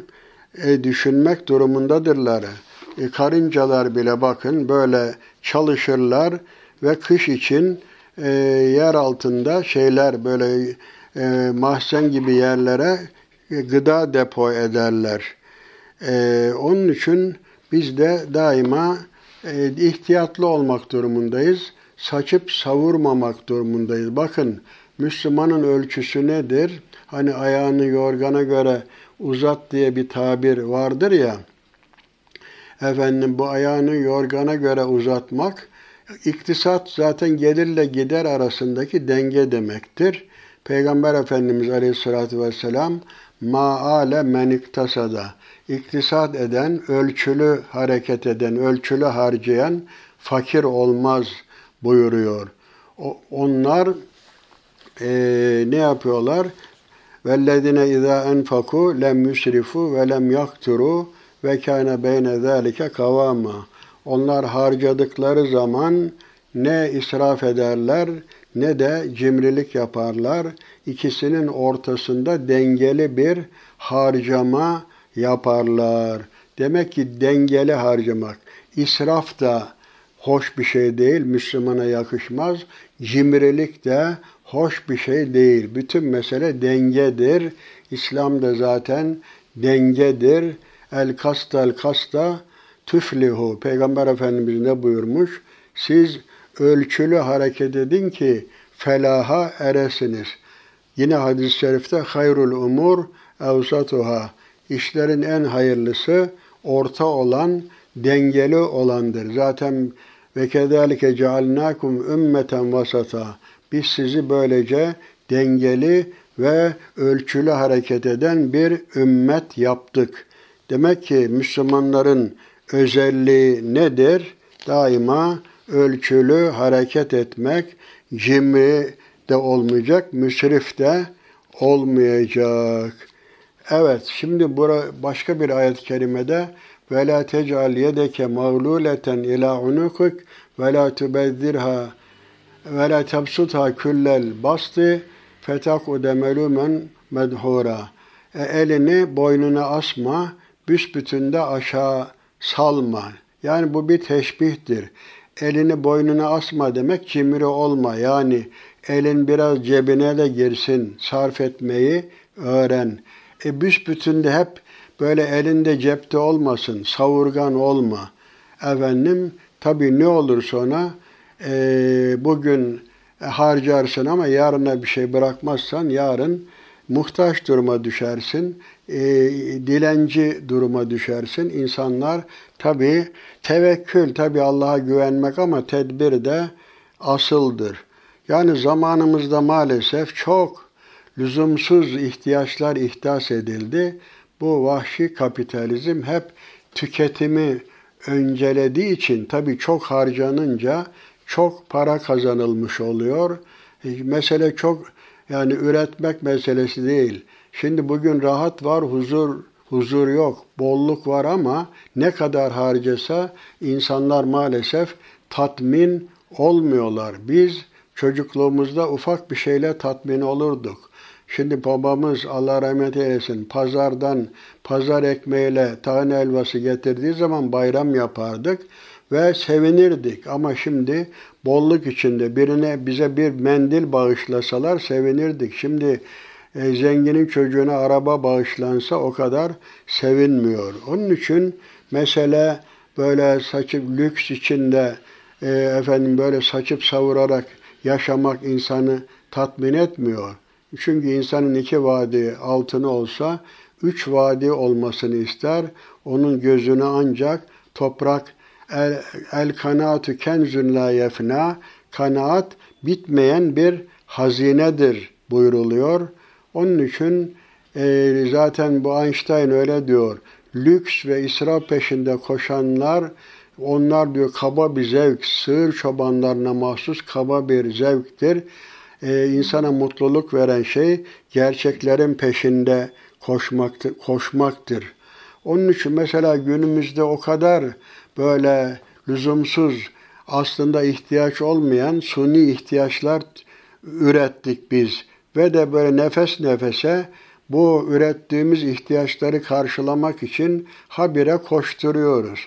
e, düşünmek durumundadırlar. E, karıncalar bile bakın böyle çalışırlar ve kış için e, yer altında şeyler böyle e, mahzen gibi yerlere e, gıda depo ederler. E, onun için biz de daima e, ihtiyatlı olmak durumundayız. Saçıp savurmamak durumundayız. Bakın Müslümanın ölçüsü nedir? Hani ayağını yorgana göre uzat diye bir tabir vardır ya. Efendim bu ayağını yorgana göre uzatmak iktisat zaten gelirle gider arasındaki denge demektir. Peygamber Efendimiz Aleyhisselatü Vesselam maale men iktasada iktisat eden, ölçülü hareket eden, ölçülü harcayan fakir olmaz buyuruyor. O, onlar e, ne yapıyorlar? وَالَّذِينَ اِذَا اَنْفَقُوا لَمْ يُسْرِفُوا وَلَمْ يَقْتُرُوا وَكَانَ بَيْنَ ذَٰلِكَ kavama. Onlar harcadıkları zaman ne israf ederler ne de cimrilik yaparlar. İkisinin ortasında dengeli bir harcama yaparlar. Demek ki dengeli harcamak. İsraf da hoş bir şey değil, Müslümana yakışmaz. Cimrilik de hoş bir şey değil. Bütün mesele dengedir. İslam da zaten dengedir. El kasta el kasta tüflihu. Peygamber Efendimiz ne buyurmuş? Siz ölçülü hareket edin ki felaha eresiniz. Yine hadis-i şerifte hayrul umur evsatuha. İşlerin en hayırlısı orta olan, dengeli olandır. Zaten ve kezalike cealnakum ümmeten vasata. Biz sizi böylece dengeli ve ölçülü hareket eden bir ümmet yaptık. Demek ki Müslümanların özelliği nedir? Daima ölçülü hareket etmek, cimri de olmayacak, müsrif de olmayacak. Evet, şimdi bura başka bir ayet-i kerimede ve la tec'al yedeke mağluleten ila unukuk ve la tubezzirha ve la tebsutha küllel bastı medhura. E, elini boynuna asma, büsbütün de aşağı salma. Yani bu bir teşbihtir. Elini boynuna asma demek cimri olma. Yani elin biraz cebine de girsin. Sarf etmeyi öğren. E büsbütün de hep böyle elinde cepte olmasın. Savurgan olma. Efendim tabii ne olur sonra e, bugün harcarsın ama yarına bir şey bırakmazsan yarın muhtaç duruma düşersin, e, dilenci duruma düşersin. İnsanlar tabi tevekkül, tabi Allah'a güvenmek ama tedbir de asıldır. Yani zamanımızda maalesef çok lüzumsuz ihtiyaçlar ihdas edildi. Bu vahşi kapitalizm hep tüketimi öncelediği için tabi çok harcanınca çok para kazanılmış oluyor. Mesele çok yani üretmek meselesi değil. Şimdi bugün rahat var, huzur huzur yok, bolluk var ama ne kadar harcasa insanlar maalesef tatmin olmuyorlar. Biz çocukluğumuzda ufak bir şeyle tatmin olurduk. Şimdi babamız Allah rahmet eylesin pazardan pazar ekmeğiyle tahin helvası getirdiği zaman bayram yapardık ve sevinirdik. Ama şimdi bolluk içinde birine bize bir mendil bağışlasalar sevinirdik. Şimdi e, zenginin çocuğuna araba bağışlansa o kadar sevinmiyor. Onun için mesele böyle saçıp lüks içinde e, efendim böyle saçıp savurarak yaşamak insanı tatmin etmiyor. Çünkü insanın iki vadi altını olsa üç vadi olmasını ister. Onun gözünü ancak toprak el, el kanaatü kenzün la yefna kanaat bitmeyen bir hazinedir buyruluyor. Onun için e, zaten bu Einstein öyle diyor. Lüks ve israf peşinde koşanlar onlar diyor kaba bir zevk, sığır çobanlarına mahsus kaba bir zevktir. Ee, insana mutluluk veren şey gerçeklerin peşinde koşmaktır. koşmaktır. Onun için mesela günümüzde o kadar böyle lüzumsuz, aslında ihtiyaç olmayan suni ihtiyaçlar ürettik biz. Ve de böyle nefes nefese bu ürettiğimiz ihtiyaçları karşılamak için habire koşturuyoruz.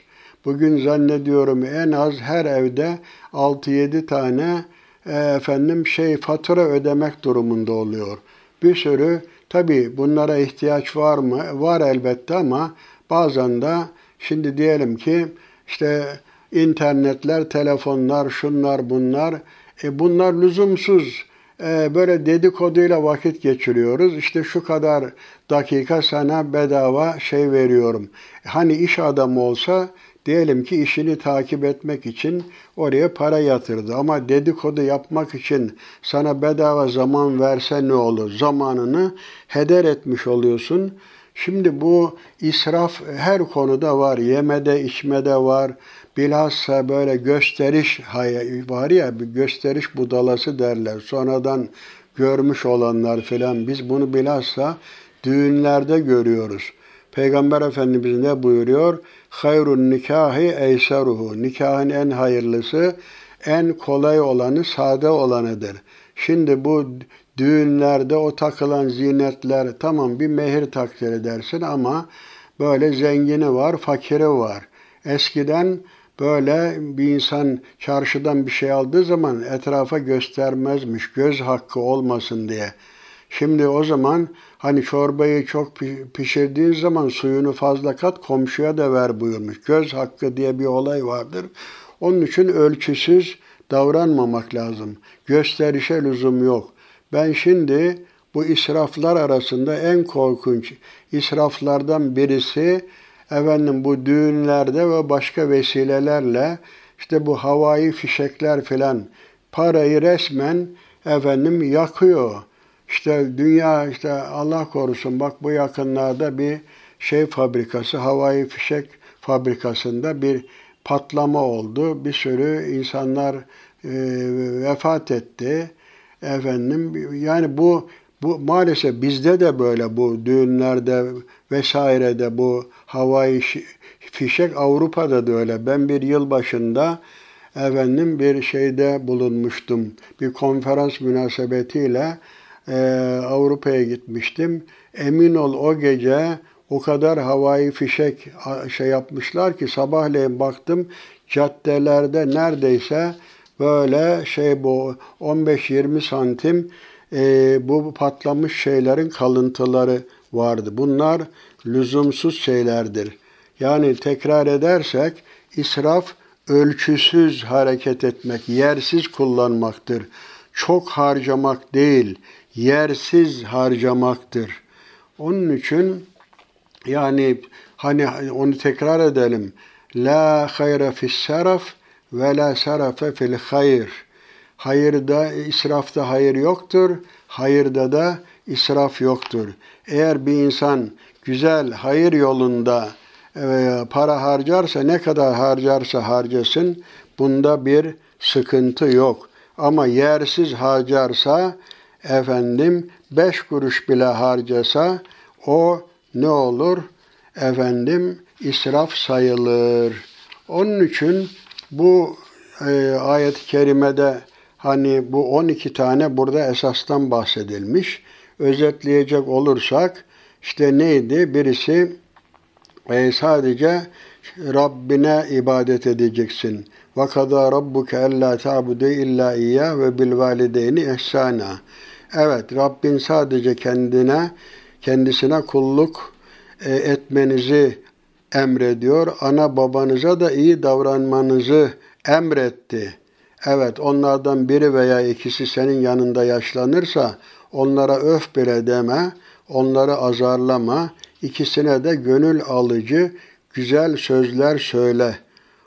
Bugün zannediyorum en az her evde 6-7 tane e, efendim şey fatura ödemek durumunda oluyor. Bir sürü tabi bunlara ihtiyaç var mı? Var elbette ama bazen de şimdi diyelim ki işte internetler, telefonlar, şunlar bunlar e bunlar lüzumsuz e, böyle dedikoduyla vakit geçiriyoruz. İşte şu kadar dakika sana bedava şey veriyorum. Hani iş adamı olsa Diyelim ki işini takip etmek için oraya para yatırdı ama dedikodu yapmak için sana bedava zaman verse ne olur? Zamanını heder etmiş oluyorsun. Şimdi bu israf her konuda var. Yemede, içmede var. Bilhassa böyle gösteriş var ya bir gösteriş budalası derler. Sonradan görmüş olanlar filan biz bunu bilhassa düğünlerde görüyoruz. Peygamber Efendimiz ne buyuruyor? Hayrun nikahi eyseruhu. Nikahın en hayırlısı, en kolay olanı, sade olanıdır. Şimdi bu düğünlerde o takılan zinetler tamam bir mehir takdir edersin ama böyle zengini var, fakiri var. Eskiden böyle bir insan çarşıdan bir şey aldığı zaman etrafa göstermezmiş, göz hakkı olmasın diye. Şimdi o zaman hani çorbayı çok pişirdiğin zaman suyunu fazla kat komşuya da ver buyurmuş. Göz hakkı diye bir olay vardır. Onun için ölçüsüz davranmamak lazım. Gösterişe lüzum yok. Ben şimdi bu israflar arasında en korkunç israflardan birisi efendim bu düğünlerde ve başka vesilelerle işte bu havai fişekler filan parayı resmen efendim yakıyor. İşte dünya işte Allah korusun bak bu yakınlarda bir şey fabrikası, havai fişek fabrikasında bir patlama oldu. Bir sürü insanlar e, vefat etti. Efendim yani bu bu maalesef bizde de böyle bu düğünlerde vesairede bu havai fişek Avrupa'da da öyle. Ben bir yıl başında efendim bir şeyde bulunmuştum. Bir konferans münasebetiyle e, Avrupa'ya gitmiştim. Emin ol o gece o kadar havai fişek şey yapmışlar ki sabahleyin baktım caddelerde neredeyse böyle şey bu 15-20 santim e, bu patlamış şeylerin kalıntıları vardı. Bunlar lüzumsuz şeylerdir. Yani tekrar edersek israf ölçüsüz hareket etmek, yersiz kullanmaktır. Çok harcamak değil, yersiz harcamaktır. Onun için yani hani onu tekrar edelim. La hayra fis saraf ve la sarafe fil hayr. Hayırda, israfta hayır yoktur. Hayırda da israf yoktur. Eğer bir insan güzel hayır yolunda e, para harcarsa ne kadar harcarsa harcasın bunda bir sıkıntı yok. Ama yersiz harcarsa efendim beş kuruş bile harcasa o ne olur? Efendim israf sayılır. Onun için bu e, ayet-i kerimede hani bu 12 tane burada esastan bahsedilmiş. Özetleyecek olursak işte neydi? Birisi e, sadece Rabbine ibadet edeceksin. Ve kadâ rabbuke ellâ ta'budu illa iyyâ ve bil valideyni ihsâna. Evet, Rabbin sadece kendine, kendisine kulluk e, etmenizi emrediyor. Ana babanıza da iyi davranmanızı emretti. Evet, onlardan biri veya ikisi senin yanında yaşlanırsa onlara öf bile deme, onları azarlama, ikisine de gönül alıcı güzel sözler söyle.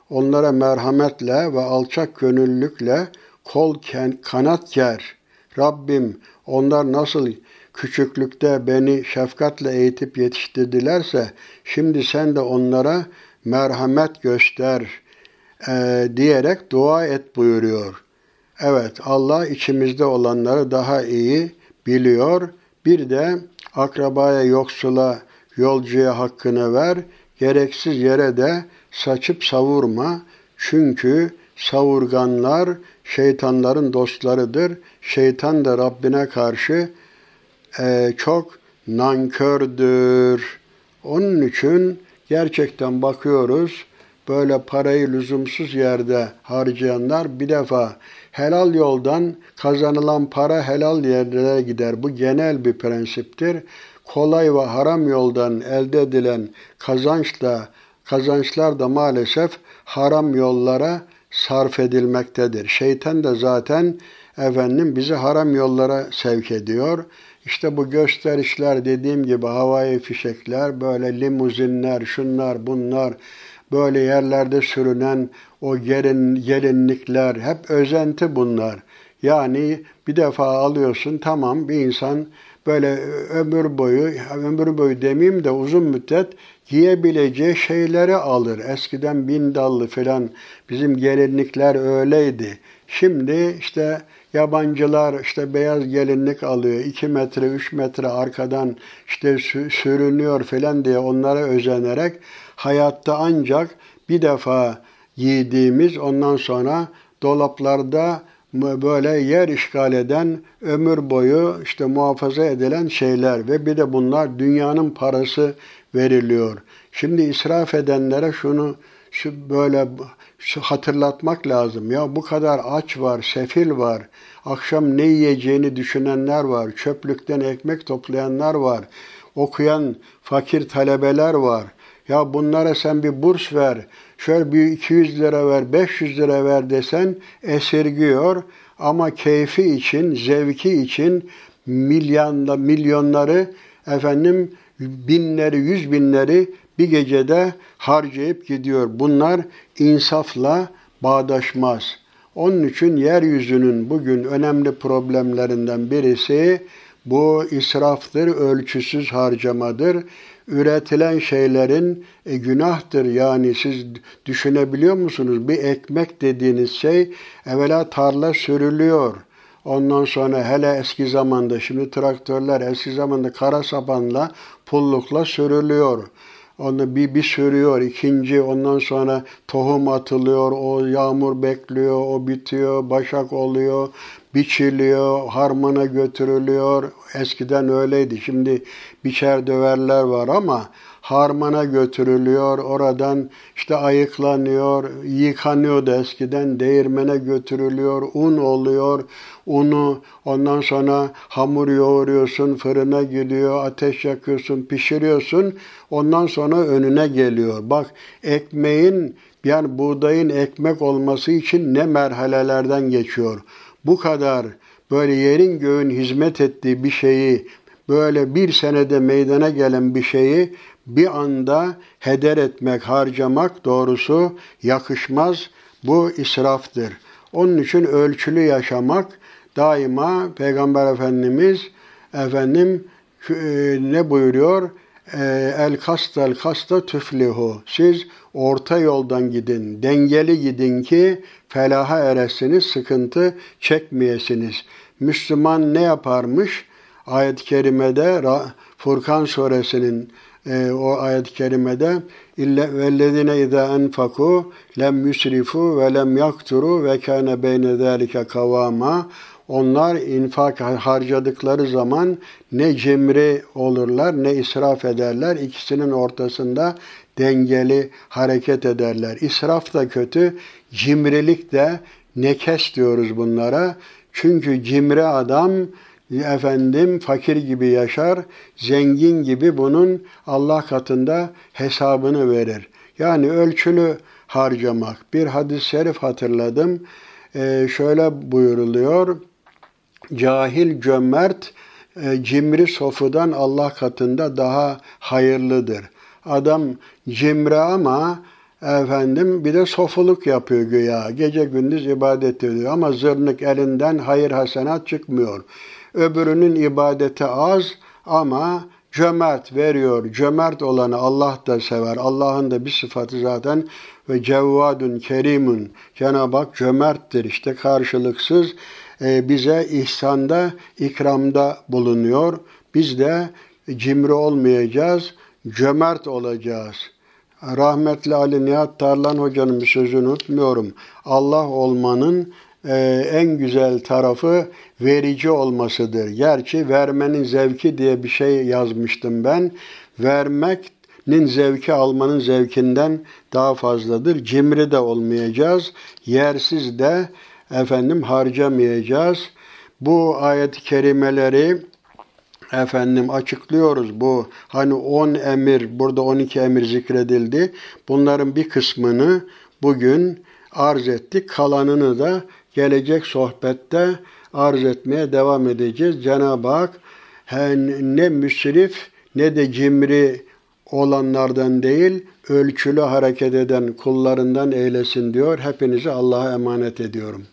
Onlara merhametle ve alçak gönüllükle kol kanat ger. Rabbim onlar nasıl küçüklükte beni şefkatle eğitip yetiştirdilerse şimdi sen de onlara merhamet göster e, diyerek dua et buyuruyor. Evet Allah içimizde olanları daha iyi biliyor. Bir de akrabaya, yoksula, yolcuya hakkını ver. Gereksiz yere de saçıp savurma. Çünkü savurganlar şeytanların dostlarıdır. Şeytan da Rabbine karşı e, çok nankördür. Onun için gerçekten bakıyoruz böyle parayı lüzumsuz yerde harcayanlar bir defa helal yoldan kazanılan para helal yerlere gider. Bu genel bir prensiptir. Kolay ve haram yoldan elde edilen kazançla kazançlar da maalesef haram yollara sarf edilmektedir. Şeytan da zaten efendim bizi haram yollara sevk ediyor. İşte bu gösterişler dediğim gibi havai fişekler, böyle limuzinler, şunlar bunlar, böyle yerlerde sürünen o gelin, gelinlikler hep özenti bunlar. Yani bir defa alıyorsun tamam bir insan böyle ömür boyu, ömür boyu demeyeyim de uzun müddet giyebileceği şeyleri alır. Eskiden bin dallı falan bizim gelinlikler öyleydi. Şimdi işte yabancılar işte beyaz gelinlik alıyor. 2 metre, 3 metre arkadan işte sürünüyor falan diye onlara özenerek hayatta ancak bir defa giydiğimiz ondan sonra dolaplarda böyle yer işgal eden ömür boyu işte muhafaza edilen şeyler ve bir de bunlar dünyanın parası veriliyor. Şimdi israf edenlere şunu şu böyle hatırlatmak lazım. Ya bu kadar aç var, sefil var. Akşam ne yiyeceğini düşünenler var. Çöplükten ekmek toplayanlar var. Okuyan fakir talebeler var. Ya bunlara sen bir burs ver, şöyle bir 200 lira ver, 500 lira ver desen esirgiyor. Ama keyfi için, zevki için milyonda, milyonları efendim binleri, yüz binleri bir gecede harcayıp gidiyor. Bunlar insafla bağdaşmaz. Onun için yeryüzünün bugün önemli problemlerinden birisi bu israftır, ölçüsüz harcamadır üretilen şeylerin e, günahtır. Yani siz düşünebiliyor musunuz? Bir ekmek dediğiniz şey evvela tarla sürülüyor. Ondan sonra hele eski zamanda şimdi traktörler eski zamanda kara sapanla pullukla sürülüyor. Onu bir, bir sürüyor, ikinci ondan sonra tohum atılıyor, o yağmur bekliyor, o bitiyor, başak oluyor, biçiliyor, harmana götürülüyor. Eskiden öyleydi. Şimdi biçer döverler var ama harmana götürülüyor. Oradan işte ayıklanıyor, yıkanıyordu eskiden. Değirmene götürülüyor, un oluyor. Unu ondan sonra hamur yoğuruyorsun, fırına gidiyor, ateş yakıyorsun, pişiriyorsun. Ondan sonra önüne geliyor. Bak ekmeğin Yani buğdayın ekmek olması için ne merhalelerden geçiyor. Bu kadar böyle yerin göğün hizmet ettiği bir şeyi, böyle bir senede meydana gelen bir şeyi bir anda heder etmek, harcamak doğrusu yakışmaz. Bu israftır. Onun için ölçülü yaşamak daima Peygamber Efendimiz efendim e, ne buyuruyor? E, el kastel kasta tüflihu. Siz orta yoldan gidin, dengeli gidin ki felaha eresiniz, sıkıntı çekmeyesiniz. Müslüman ne yaparmış? Ayet-i kerimede Furkan suresinin e, o ayet-i kerimede illa vellezine iza enfaku lem yusrifu ve lem yakturu ve kana beyne zalika kavama onlar infak harcadıkları zaman ne cimri olurlar ne israf ederler. İkisinin ortasında dengeli hareket ederler. İsraf da kötü, cimrilik de nekes diyoruz bunlara. Çünkü cimri adam efendim fakir gibi yaşar, zengin gibi bunun Allah katında hesabını verir. Yani ölçülü harcamak. Bir hadis-i şerif hatırladım. Ee, şöyle buyuruluyor. Cahil cömert e, cimri sofudan Allah katında daha hayırlıdır. Adam cimri ama efendim bir de sofuluk yapıyor güya. Gece gündüz ibadet ediyor ama zırnık elinden hayır hasenat çıkmıyor. Öbürünün ibadeti az ama cömert veriyor. Cömert olanı Allah da sever. Allah'ın da bir sıfatı zaten ve cevvadun kerimun. Cenab-ı Hak cömerttir. İşte karşılıksız e, bize ihsanda, ikramda bulunuyor. Biz de cimri olmayacağız, cömert olacağız. Rahmetli Ali Nihat Tarlan Hoca'nın bir sözünü unutmuyorum. Allah olmanın e, en güzel tarafı verici olmasıdır. Gerçi vermenin zevki diye bir şey yazmıştım ben. Vermeknin zevki almanın zevkinden daha fazladır. Cimri de olmayacağız, yersiz de efendim harcamayacağız. Bu ayet-i kerimeleri efendim açıklıyoruz. Bu hani 10 emir, burada 12 emir zikredildi. Bunların bir kısmını bugün arz ettik. Kalanını da gelecek sohbette arz etmeye devam edeceğiz. Cenab-ı Hak ne müsrif ne de cimri olanlardan değil, ölçülü hareket eden kullarından eylesin diyor. Hepinizi Allah'a emanet ediyorum.